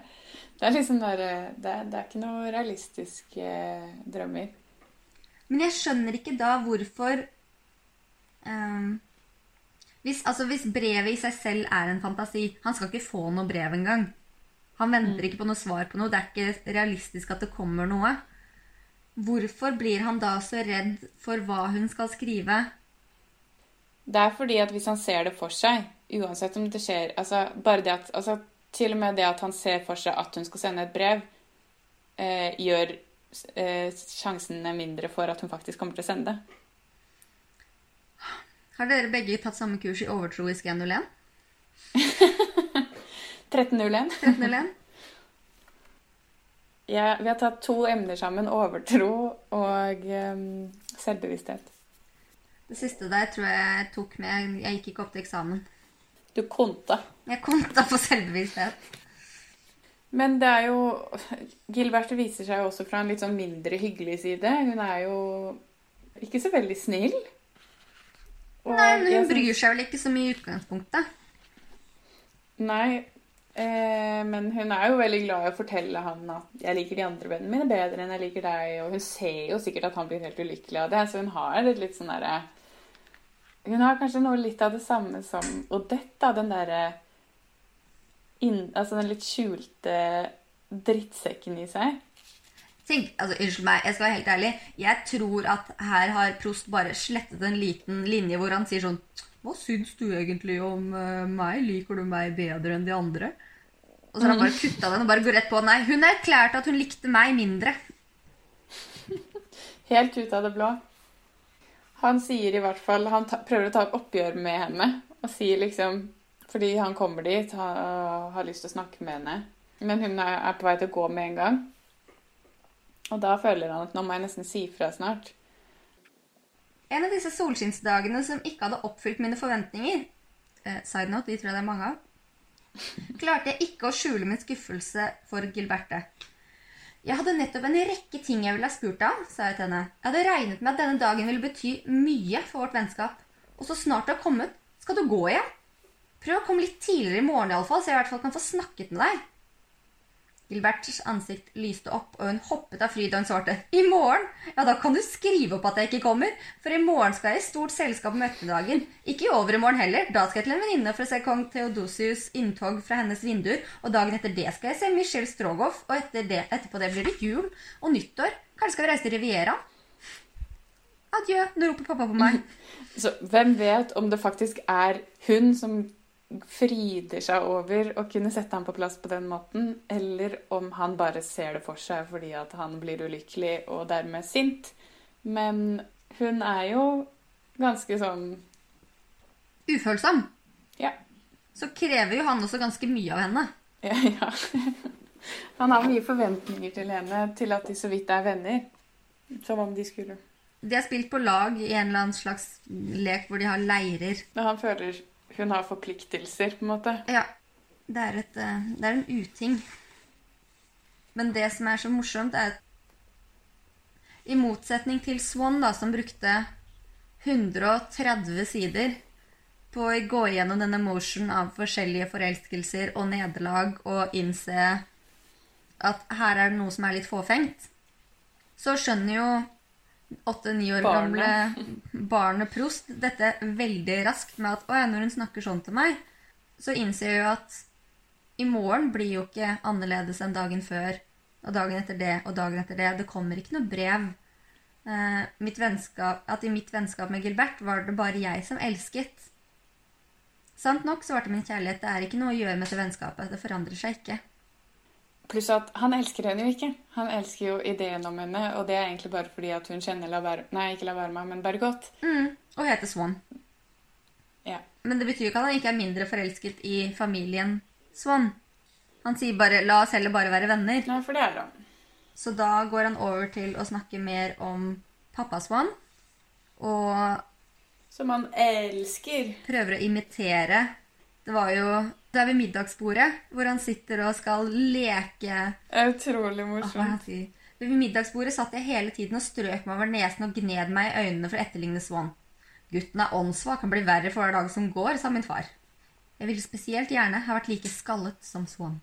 [SPEAKER 2] Det er liksom bare, det, er, det er ikke noe realistiske drømmer.
[SPEAKER 1] Men jeg skjønner ikke da hvorfor um, hvis, altså hvis brevet i seg selv er en fantasi Han skal ikke få noe brev engang. Han venter ikke på noe svar på noe. Det er ikke realistisk at det kommer noe. Hvorfor blir han da så redd for hva hun skal skrive?
[SPEAKER 2] Det er fordi at hvis han ser det for seg, uansett om det skjer altså bare det at, altså Til og med det at han ser for seg at hun skal sende et brev, eh, gjør eh, er mindre for at hun faktisk kommer til å sende det.
[SPEAKER 1] Har dere begge tatt samme kurs i overtroisk 101?
[SPEAKER 2] 13.01.
[SPEAKER 1] 1301?
[SPEAKER 2] Ja, vi har tatt to emner sammen. Overtro og um, selvbevissthet.
[SPEAKER 1] Det siste der tror jeg tok med Jeg gikk ikke opp til eksamen.
[SPEAKER 2] Du konta.
[SPEAKER 1] Jeg konta på selvbevissthet.
[SPEAKER 2] Men det er jo Gilberte viser seg jo også fra en litt sånn mindre hyggelig side. Hun er jo ikke så veldig snill. Og
[SPEAKER 1] Nei, men Hun bryr seg vel ikke så mye i utgangspunktet.
[SPEAKER 2] Nei, eh, men hun er jo veldig glad i å fortelle han at 'jeg liker de andre vennene mine bedre enn jeg liker deg', og hun ser jo sikkert at han blir helt ulykkelig av det, så hun har litt, litt sånn derre Hun har kanskje noe litt av det samme som Odette, da, den derre inn- Altså den litt skjulte drittsekken i seg.
[SPEAKER 1] Tenk, altså, Unnskyld meg, jeg skal være helt ærlig. Jeg tror at her har Prost bare slettet en liten linje hvor han sier sånn Hva syns du egentlig om eh, meg? Liker du meg bedre enn de andre? Og så har han bare kutta den og bare går rett på. Nei, hun erklærte at hun likte meg mindre.
[SPEAKER 2] Helt ut av det blå. Han sier i hvert fall Han prøver å ta et oppgjør med henne og sier liksom Fordi han kommer dit, har, har lyst til å snakke med henne, men hun er, på vei til å gå med en gang. Og da føler han at nå må jeg nesten si fra snart.
[SPEAKER 1] En av disse solskinnsdagene som ikke hadde oppfylt mine forventninger eh, Side note, de tror jeg det er mange av. Klarte jeg ikke å skjule min skuffelse for Gilberte. Jeg hadde nettopp en rekke ting jeg ville ha spurt av, sa jeg til henne. Jeg hadde regnet med at denne dagen ville bety mye for vårt vennskap. Og så snart du har kommet, skal du gå igjen. Prøv å komme litt tidligere i morgen, i alle fall, så jeg i hvert fall kan få snakket med deg. Gilberts ansikt lyste opp, og hun hoppet av fryd og hun svarte. I morgen? Ja, da kan du skrive opp at jeg ikke kommer, for i morgen skal jeg i stort selskap om ettermiddagen. Ikke i overmorgen heller, da skal jeg til en venninne for å se kong Theodosius' inntog fra hennes vinduer, og dagen etter det skal jeg se Michel Strogoff, og etter det, etterpå det blir det jul og nyttår. Kanskje skal vi reise til Riviera? Adjø, nå roper pappa på meg.
[SPEAKER 2] Så hvem vet om det faktisk er hun som fryder seg over å kunne sette ham på plass på den måten, eller om han bare ser det for seg fordi at han blir ulykkelig og dermed sint. Men hun er jo ganske sånn
[SPEAKER 1] Ufølsom.
[SPEAKER 2] Ja.
[SPEAKER 1] Så krever jo han også ganske mye av henne.
[SPEAKER 2] Ja, ja. Han har mye forventninger til henne, til at de så vidt er venner. Som om de skulle
[SPEAKER 1] De har spilt på lag i en eller annen slags lek hvor de har leirer.
[SPEAKER 2] Men han føler hun har forpliktelser, på en måte.
[SPEAKER 1] Ja. Det er, et, eh, det er en uting. Men det som er så morsomt, er at i motsetning til Swan, da, som brukte 130 sider på å gå igjennom denne motion av forskjellige forelskelser og nederlag og innse at her er det noe som er litt fåfengt, så skjønner jo åtte-ni år gamle barnet Prost dette veldig raskt med at ja, når hun snakker sånn til meg, så innser jeg jo at i morgen blir jo ikke annerledes enn dagen før, og dagen etter det og dagen etter det. Det kommer ikke noe brev. Eh, mitt vennskap, at i mitt vennskap med Gilbert var det bare jeg som elsket. Sant nok svarte min kjærlighet det er ikke noe å gjøre med dette vennskapet. Det forandrer seg ikke.
[SPEAKER 2] Pluss at han elsker henne jo ikke. Han elsker jo ideen om henne, og det er egentlig bare fordi at hun kjenner Laverma Nei, ikke Laverma, men Bergot.
[SPEAKER 1] Mm, og heter Swan.
[SPEAKER 2] Ja.
[SPEAKER 1] Men det betyr jo ikke at han ikke er mindre forelsket i familien Swan. Han sier bare 'la oss heller bare være venner'.
[SPEAKER 2] Nei, for det er han.
[SPEAKER 1] Så da går han over til å snakke mer om pappa Swan. Og
[SPEAKER 2] Som han elsker.
[SPEAKER 1] prøver å imitere. Det var jo Det er ved middagsbordet hvor han sitter og skal leke
[SPEAKER 2] Utrolig morsomt.
[SPEAKER 1] Ah. Ved middagsbordet satt jeg hele tiden og strøk meg over nesen og gned meg i øynene for å etterligne Swan. Gutten er åndssvak, han blir verre for hver dag som går, sa min far. Jeg ville spesielt gjerne ha vært like skallet som Swan.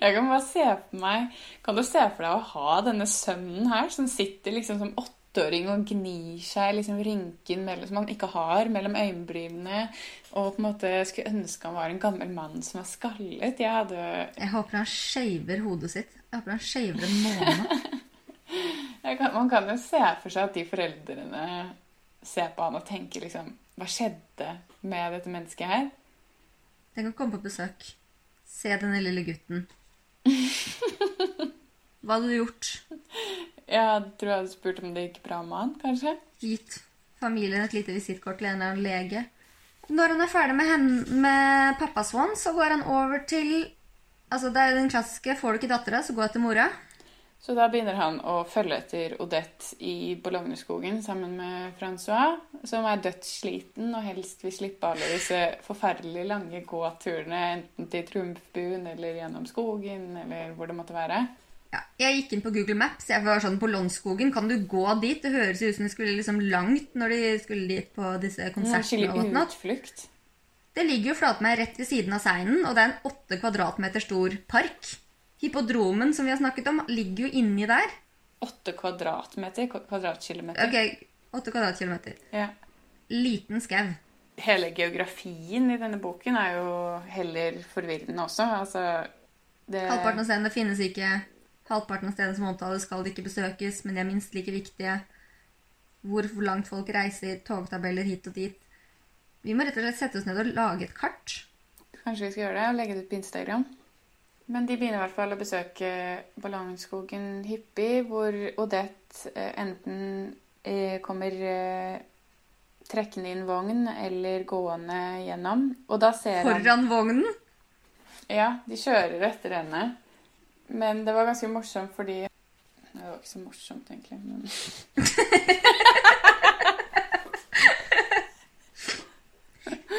[SPEAKER 2] Jeg kan bare se for meg Kan du se for deg å ha denne sønnen her, som sitter liksom som åtteåring og gnir seg liksom rynken mellom, som han ikke har mellom øyenbrynene, og på en måte skulle ønske han var en gammel mann som var skallet? Jeg hadde
[SPEAKER 1] Jeg håper han shaver hodet sitt. Jeg håper han shaver en måne.
[SPEAKER 2] Man kan jo se for seg at de foreldrene ser på han og tenker liksom Hva skjedde med dette mennesket her?
[SPEAKER 1] Tenk å komme på besøk. Se denne lille gutten. Hva hadde du gjort?
[SPEAKER 2] Jeg tror jeg hadde spurt om det gikk bra med han, kanskje.
[SPEAKER 1] Gitt familien et lite visittkort til en eller annen lege. Når han er ferdig med, henne, med pappa Swan, så går han over til Altså, det er den klassiske 'får du ikke dattera, så gå etter mora'.
[SPEAKER 2] Så da begynner han å følge etter Odette i Bologneskogen sammen med Francois, som er dødssliten og helst vil slippe alle disse forferdelig lange gåturene, enten til Trumfbuen eller gjennom skogen, eller hvor det måtte være.
[SPEAKER 1] Ja, jeg gikk inn på Google Maps. Jeg var sånn På Lånskogen, kan du gå dit? Det høres ut som de skulle liksom langt når de skulle dit på disse
[SPEAKER 2] En
[SPEAKER 1] konsertene
[SPEAKER 2] skikkelig
[SPEAKER 1] og
[SPEAKER 2] utflukt.
[SPEAKER 1] Det ligger jo flatmed rett ved siden av Seinen, og det er en åtte kvadratmeter stor park. Hippodromen som vi har snakket om, ligger jo inni der.
[SPEAKER 2] Åtte kvadratmeter, kvadratkilometer.
[SPEAKER 1] Ok, åtte kvadratkilometer.
[SPEAKER 2] Ja.
[SPEAKER 1] Liten skau.
[SPEAKER 2] Hele geografien i denne boken er jo heller forvirrende også. Altså, det...
[SPEAKER 1] Halvparten av stedene finnes ikke. Halvparten av stedene som omtales, skal ikke besøkes, men de er minst like viktige. Hvor langt folk reiser, togtabeller hit og dit. Vi må rett og slett sette oss ned og lage et kart.
[SPEAKER 2] Kanskje vi skal gjøre det og legge det ut på Instagram. Men de begynner i hvert fall å besøke Ballongskogen hyppig, hvor Odette eh, enten eh, kommer eh, trekkende inn vogn eller gående gjennom. Og da ser han
[SPEAKER 1] Foran vognen.
[SPEAKER 2] Ja, de kjører etter henne. Men det var ganske morsomt fordi Det var ikke så morsomt, egentlig. Men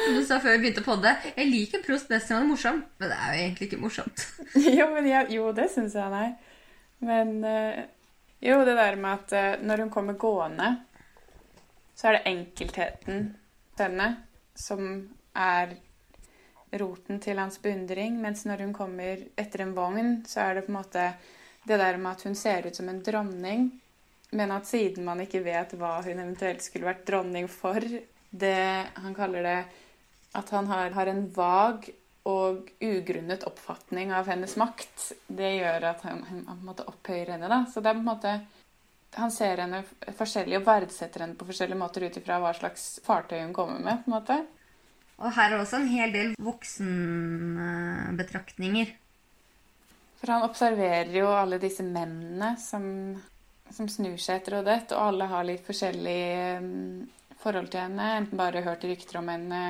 [SPEAKER 1] Som du sa før vi begynte å podde, jeg liker Prost best når han er morsom, men det er jo egentlig ikke morsomt.
[SPEAKER 2] jo, men jeg, jo, det syns jeg han er. Men eh, jo, det der med at eh, når hun kommer gående, så er det enkeltheten denne, henne som er roten til hans beundring. Mens når hun kommer etter en vogn, så er det på en måte det der med at hun ser ut som en dronning, men at siden man ikke vet hva hun eventuelt skulle vært dronning for det Han kaller det at han har, har en vag og ugrunnet oppfatning av hennes makt. Det gjør at han, han på en måte opphøyer henne. da. Så det er på en måte Han ser henne forskjellig og verdsetter henne på forskjellige måter ut ifra hva slags fartøy hun kommer med. på en måte.
[SPEAKER 1] Og her er også en hel del voksenbetraktninger.
[SPEAKER 2] For han observerer jo alle disse mennene som, som snur seg etter Odette, og alle har litt forskjellig um, forhold til henne. Enten bare hørt rykter om henne,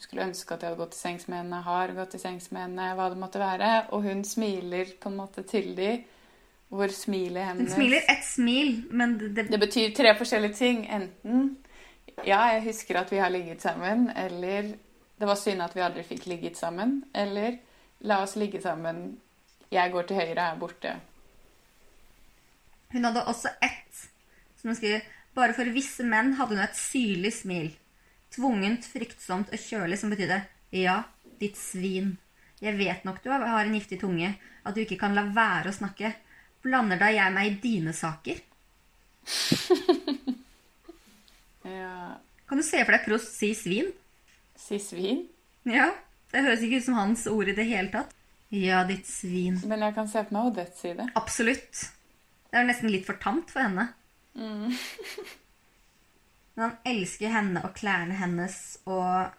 [SPEAKER 2] skulle ønske at jeg hadde gått til sengs med henne, har gått til sengs med henne, hva det måtte være. Og hun smiler på en måte til dem. Hvor smilet hennes
[SPEAKER 1] Hun smiler ett smil, men det,
[SPEAKER 2] Det betyr tre forskjellige ting. Enten ja, jeg husker at vi har ligget sammen, eller det var synd at vi aldri fikk ligget sammen, eller la oss ligge sammen, jeg går til høyre er borte.
[SPEAKER 1] Hun hadde også ett som hun skriver Bare for visse menn hadde hun et syrlig smil. Tvungent, fryktsomt og kjølig, som betydde Ja, ditt svin. Jeg vet nok du har en giftig tunge, at du ikke kan la være å snakke. Blander da jeg meg i dine saker?
[SPEAKER 2] Ja,
[SPEAKER 1] Kan du se for deg Prost si svin?
[SPEAKER 2] si svin.
[SPEAKER 1] Ja, det høres ikke ut som hans ord i det hele tatt. Ja, ditt svin.
[SPEAKER 2] Men jeg kan se for meg Odette si det.
[SPEAKER 1] Absolutt. Det er nesten litt for tamt for henne. Men han elsker henne og klærne hennes og,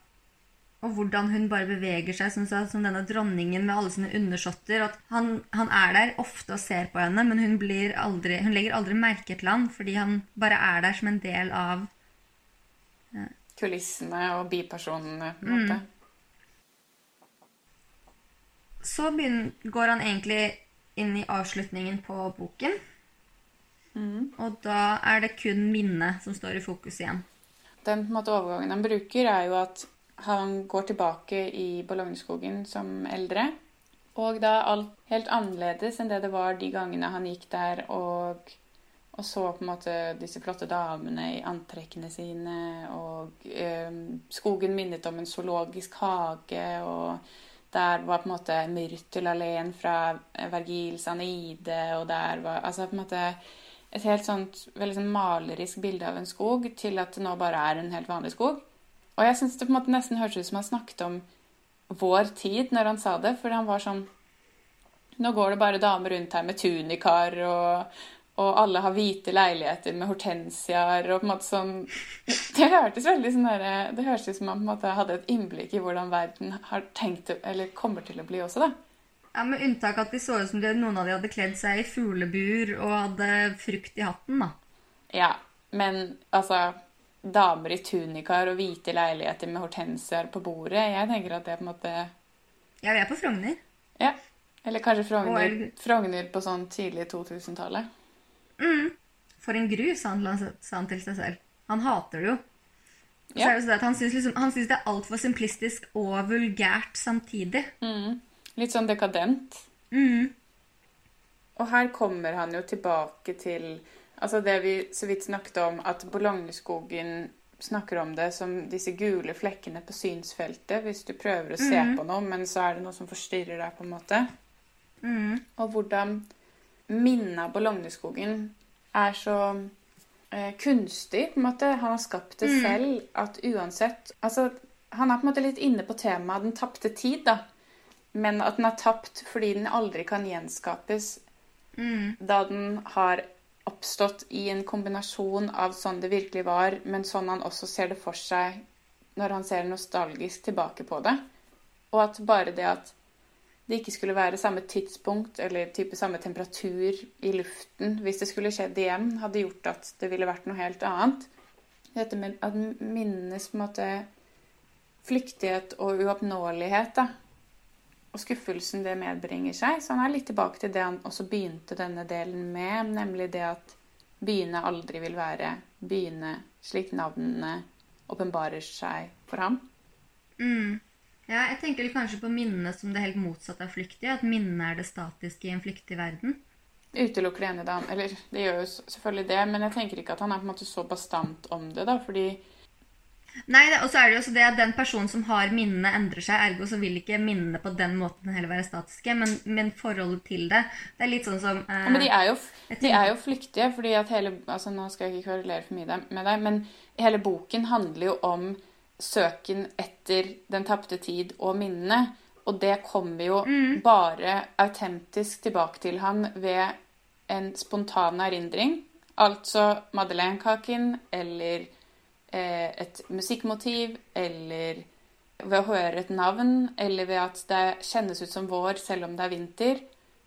[SPEAKER 1] og hvordan hun bare beveger seg som, som denne dronningen med alle sine undersåtter. Han, han er der ofte og ser på henne, men hun, blir aldri, hun legger aldri merke til han fordi han bare er der som en del av
[SPEAKER 2] Kulissene og bipersonene, på en måte.
[SPEAKER 1] Så begynner, går han egentlig inn i avslutningen på boken. Og da er det kun minnet som står i fokus igjen.
[SPEAKER 2] Den måte, overgangen han bruker, er jo at han går tilbake i Bologneskogen som eldre. Og da alt helt annerledes enn det det var de gangene han gikk der og, og så på en måte disse flotte damene i antrekkene sine. Og eh, skogen minnet om en zoologisk hage. og der var på en måte myrtelalleen fra Vergils Aneide, og der var Altså på en måte et helt sånt veldig sånn malerisk bilde av en skog til at det nå bare er en helt vanlig skog. Og jeg syns det på en måte nesten hørtes ut som han snakket om vår tid når han sa det, for han var sånn Nå går det bare damer rundt her med tunikaer, og, og alle har hvite leiligheter med hortensiaer og på en måte sånn Det hørtes veldig sånn derre Det hørtes ut som man på en måte hadde et innblikk i hvordan verden har tenkt eller kommer til å bli også, da.
[SPEAKER 1] Ja, Med unntak at de så ut som de, noen av de hadde kledd seg i fuglebur og hadde frukt i hatten. da.
[SPEAKER 2] Ja, men altså Damer i tunikaer og hvite leiligheter med hortensiaer på bordet. Jeg tenker at det på en måte
[SPEAKER 1] Ja, vi er på Frogner.
[SPEAKER 2] Ja. Eller kanskje Frogner, Frogner på sånn tidlig 2000-tallet.
[SPEAKER 1] For en gru, sa han, sa han til seg selv. Han hater det jo.
[SPEAKER 2] Ja.
[SPEAKER 1] det Han syns liksom, han syns det er altfor simplistisk og vulgært samtidig.
[SPEAKER 2] Litt sånn dekadent.
[SPEAKER 1] Mm.
[SPEAKER 2] Og her kommer han jo tilbake til altså det vi så vidt snakket om, at Bologneskogen snakker om det som disse gule flekkene på synsfeltet hvis du prøver å se på noe, men så er det noe som forstyrrer deg, på en måte. Og hvordan minnet av Bologneskogen er så eh, kunstig, på en måte. Han har skapt det selv. At uansett Altså, han er på en måte litt inne på temaet den tapte tid, da. Men at den er tapt fordi den aldri kan gjenskapes da den har oppstått i en kombinasjon av sånn det virkelig var, men sånn han også ser det for seg når han ser nostalgisk tilbake på det. Og at bare det at det ikke skulle være samme tidspunkt eller type samme temperatur i luften hvis det skulle skjedd igjen, hadde gjort at det ville vært noe helt annet. Dette med at minnenes på en måte flyktighet og uoppnåelighet, da. og skuffelsen det medbringer seg. Så han er litt tilbake til det han også begynte denne delen med, nemlig det at byene aldri vil være byene slik navnene åpenbarer seg for ham.
[SPEAKER 1] Mm. Ja, jeg tenker kanskje på minnene som det helt motsatte av flyktige. At minnene er det statiske i en flyktig verden.
[SPEAKER 2] Utelukker det ene da, Eller det gjør jo selvfølgelig det, men jeg tenker ikke at han er på en måte så bastant om det, da, fordi
[SPEAKER 1] Nei, og så er det jo også det at den personen som har minnene, endrer seg. Ergo så vil ikke minnene på den måten heller være statiske, men, men forholdet til det Det er litt sånn som eh,
[SPEAKER 2] ja, Men de er, jo, de er jo flyktige, fordi at hele altså Nå skal jeg ikke korrelere for mye med deg, men hele boken handler jo om søken etter den tapte tid og minnene. Og det kommer jo mm. bare autentisk tilbake til han ved en spontan erindring. Altså Madeleine-kaken eller Eh, et musikkmotiv, eller ved å høre et navn, eller ved at det kjennes ut som vår selv om det er vinter.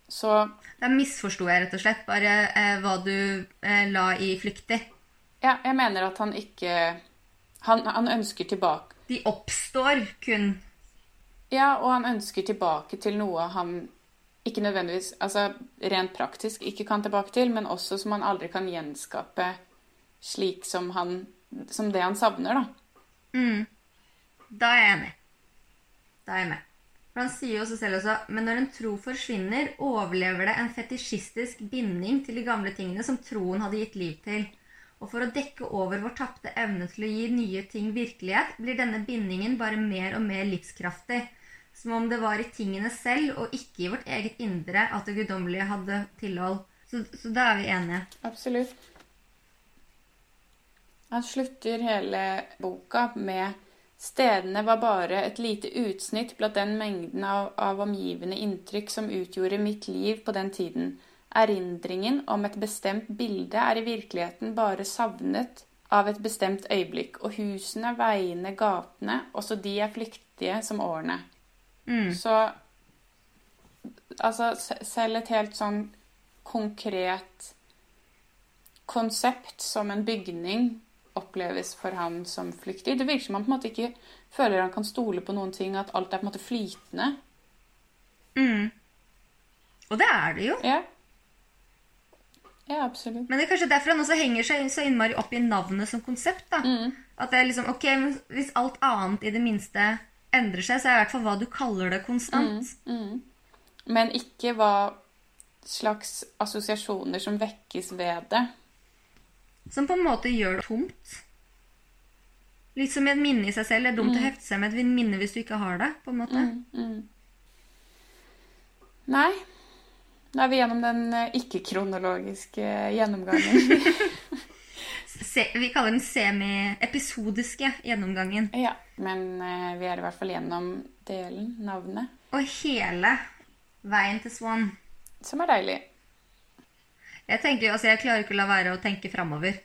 [SPEAKER 2] Så
[SPEAKER 1] Da misforsto jeg rett og slett bare eh, hva du eh, la i 'flyktig'.
[SPEAKER 2] Ja, jeg mener at han ikke Han, han ønsker tilbake
[SPEAKER 1] De oppstår kun
[SPEAKER 2] Ja, og han ønsker tilbake til noe han ikke nødvendigvis altså rent praktisk ikke kan tilbake til, men også som han aldri kan gjenskape slik som han som det han savner, da.
[SPEAKER 1] Mm. Da er jeg enig. Da er jeg med. For Han sier jo også selv også men når en tro forsvinner, overlever det en fetisjistisk binding til de gamle tingene som troen hadde gitt liv til. Og for å dekke over vår tapte evne til å gi nye ting virkelighet, blir denne bindingen bare mer og mer livskraftig. Som om det var i tingene selv og ikke i vårt eget indre at det guddommelige hadde tilhold. Så, så da er vi enige.
[SPEAKER 2] Absolutt. Han slutter hele boka med Stedene var bare et lite utsnitt blant den mengden av, av, omgivende inntrykk som utgjorde mitt liv på den tiden. Erindringen om et bestemt bilde er i virkeligheten bare savnet av et bestemt øyeblikk, og husene, veiene, gatene, også de er flyktige som årene. Mm. Så altså selv et helt sånn konkret konsept som en bygning oppleves for han som flyktig. Det virker som han på en måte ikke føler han kan stole på noen ting, at alt er på en måte flytende.
[SPEAKER 1] Mm. Og det er det jo.
[SPEAKER 2] Ja. Ja, absolutt.
[SPEAKER 1] Men det er kanskje derfor han også henger seg så innmari opp i navnet som konsept. da. Mm. At det er liksom, ok, men Hvis alt annet i det minste endrer seg, så er det i hvert fall hva du kaller det, konstant.
[SPEAKER 2] Mm. Mm. Men ikke hva slags assosiasjoner som vekkes ved det.
[SPEAKER 1] Som på en måte gjør det tomt. Litt som et minne i seg selv. Det er dumt mm. å hefte seg med et minne hvis du ikke har det. på en måte. Mm, mm.
[SPEAKER 2] Nei. Da er vi gjennom den eh, ikke-kronologiske gjennomgangen.
[SPEAKER 1] vi kaller den semi-episodiske gjennomgangen.
[SPEAKER 2] Ja, men uh, vi er i hvert fall gjennom delen, navnet.
[SPEAKER 1] Og hele veien til Swan.
[SPEAKER 2] Som er deilig.
[SPEAKER 1] Jeg tenker, altså jeg klarer ikke å la være å tenke framover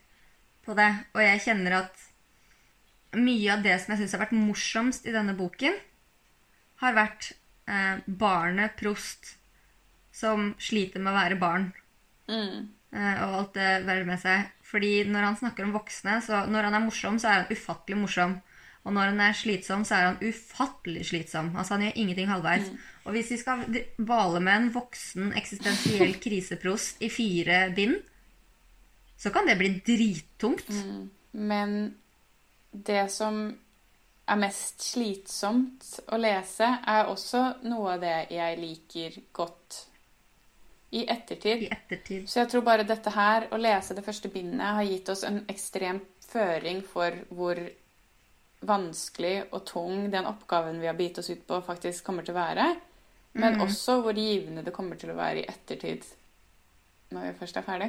[SPEAKER 1] på det. Og jeg kjenner at mye av det som jeg syns har vært morsomst i denne boken, har vært eh, barnet prost som sliter med å være barn. Mm. Eh, og alt det værer med seg. Fordi når han snakker om voksne, så når han er morsom, så er han ufattelig morsom. Og når han er slitsom, så er han ufattelig slitsom. Altså Han gjør ingenting halvveis. Mm. Og hvis vi skal bale med en voksen eksistensiell kriseprost i fire bind, så kan det bli drittungt. Mm.
[SPEAKER 2] Men det som er mest slitsomt å lese, er også noe av det jeg liker godt i ettertid.
[SPEAKER 1] I ettertid.
[SPEAKER 2] Så jeg tror bare dette her, å lese det første bindet, har gitt oss en ekstrem føring for hvor vanskelig og tung den oppgaven vi har bitt oss ut på, faktisk kommer til å være. Men mm. også hvor givende det kommer til å være i ettertid når vi først er ferdig.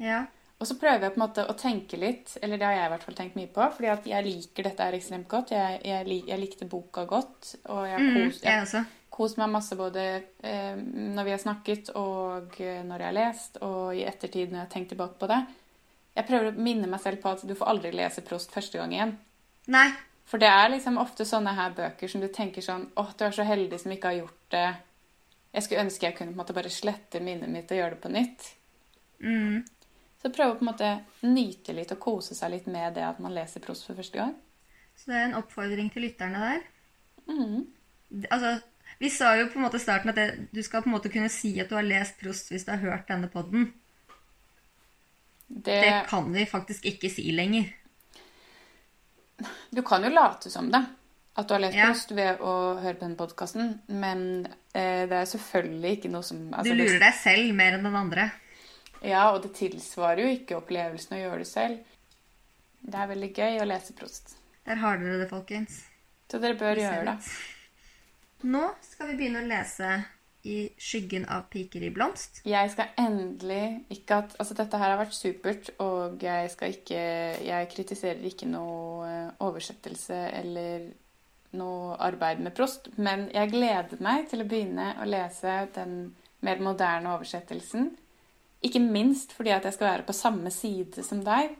[SPEAKER 1] Ja.
[SPEAKER 2] Og så prøver jeg på en måte å tenke litt, eller det har jeg i hvert fall tenkt mye på, fordi jeg liker dette her ekstremt godt. Jeg, jeg, jeg likte boka godt, og jeg har kost,
[SPEAKER 1] mm,
[SPEAKER 2] kost meg masse både eh, når vi har snakket, og eh, når jeg har lest, og i ettertid når jeg har tenkt tilbake på det. Jeg prøver å minne meg selv på at du får aldri lese Prost første gang igjen.
[SPEAKER 1] Nei.
[SPEAKER 2] For det er liksom ofte sånne her bøker som du tenker sånn Å, du er så heldig som ikke har gjort det. Jeg skulle ønske jeg kunne på en måte bare slette minnet mitt og gjøre det på nytt.
[SPEAKER 1] Mm.
[SPEAKER 2] Så prøve å på en måte nyte litt og kose seg litt med det at man leser prost for første gang.
[SPEAKER 1] Så det er en oppfordring til lytterne der.
[SPEAKER 2] Mm.
[SPEAKER 1] Altså, Vi sa jo på en måte i starten at det, du skal på en måte kunne si at du har lest Prost hvis du har hørt denne podden.
[SPEAKER 2] Det,
[SPEAKER 1] Det kan vi faktisk ikke si lenger.
[SPEAKER 2] Du kan jo late som det. At du har lest
[SPEAKER 1] Ja.
[SPEAKER 2] Prost ved å høre på denne podkasten, men eh, det er selvfølgelig ikke noe som
[SPEAKER 1] Du
[SPEAKER 2] altså,
[SPEAKER 1] lurer deg selv mer enn den andre.
[SPEAKER 2] Ja, og det tilsvarer jo ikke opplevelsen å gjøre det selv. Det er veldig gøy å lese Prost.
[SPEAKER 1] Der har dere det, folkens.
[SPEAKER 2] Så dere bør gjøre det.
[SPEAKER 1] Nå skal vi begynne å lese i skyggen av piker i blomst.
[SPEAKER 2] Jeg skal endelig ikke at Altså, dette her har vært supert, og jeg skal ikke Jeg kritiserer ikke noe eh, oversettelse eller noe arbeid med Prost, men jeg gleder meg til å begynne å lese den mer moderne oversettelsen. Ikke minst fordi at jeg skal være på samme side som deg.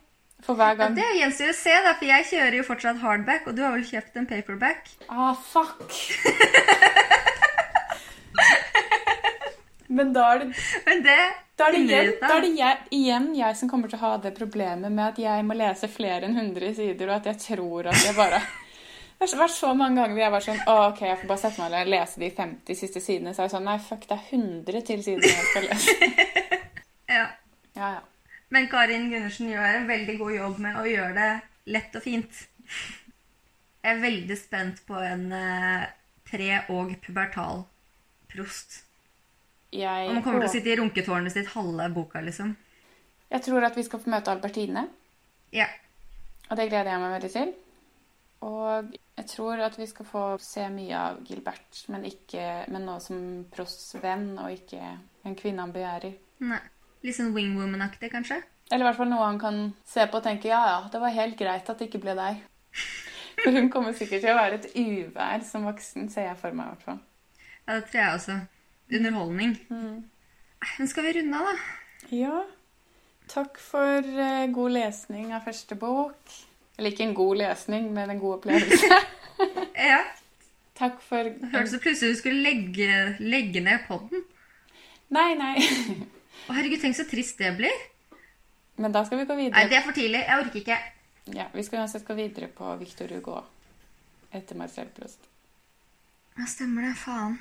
[SPEAKER 2] For hver
[SPEAKER 1] Ja,
[SPEAKER 2] gang
[SPEAKER 1] det gjenstår å se, da, for jeg kjører jo fortsatt hardback, og du har vel kjøpt en paperback?
[SPEAKER 2] Ah, fuck! Men da er det
[SPEAKER 1] Men det
[SPEAKER 2] Da er, det igjen, da er det jeg, igjen jeg som kommer til å ha det problemet med at jeg må lese flere enn 100 sider, og at jeg tror at jeg bare Det har vært så mange ganger hvor jeg var sånn OK, jeg får bare sette meg ned og lese de 50 siste sidene. Så er jeg sånn Nei, fuck, det er 100 til sider jeg skal lese.
[SPEAKER 1] Ja.
[SPEAKER 2] Ja, ja.
[SPEAKER 1] Men Karin Gundersen gjør en veldig god jobb med å gjøre det lett og fint. Jeg er veldig spent på en eh, pre- og pubertal prost.
[SPEAKER 2] Jeg,
[SPEAKER 1] man kommer til å sitte i runketårnet sitt halve boka, liksom.
[SPEAKER 2] jeg tror at vi skal få møte Albertine,
[SPEAKER 1] Ja.
[SPEAKER 2] og det gleder jeg meg veldig til. Og jeg tror at vi skal få se mye av Gilbert, men, ikke, men nå som Prosts venn, og ikke en kvinne han begjærer.
[SPEAKER 1] Nei. Litt sånn wingwoman-aktig, kanskje?
[SPEAKER 2] Eller i hvert fall noe han kan se på og tenke ja, ja, det var helt greit at det ikke ble deg. For hun kommer sikkert til å være et uvær som voksen, ser jeg for meg i hvert fall.
[SPEAKER 1] Ja, det tror jeg også. Underholdning. Mm. Men skal vi runde av, da?
[SPEAKER 2] Ja. Takk for uh, god lesning av første bok. Eller ikke en god lesning, men en god opplevelse.
[SPEAKER 1] Ja.
[SPEAKER 2] Takk for
[SPEAKER 1] Hørtes det plutselig du skulle legge, legge ned podden.
[SPEAKER 2] Nei, nei.
[SPEAKER 1] Å, herregud, tenk så trist det blir.
[SPEAKER 2] Men da skal vi gå videre.
[SPEAKER 1] Nei, det er for tidlig. Jeg orker ikke.
[SPEAKER 2] Ja, Vi skal uansett gå videre på Victor Hugo etter Marcel Prost.
[SPEAKER 1] Ja, stemmer det. Faen.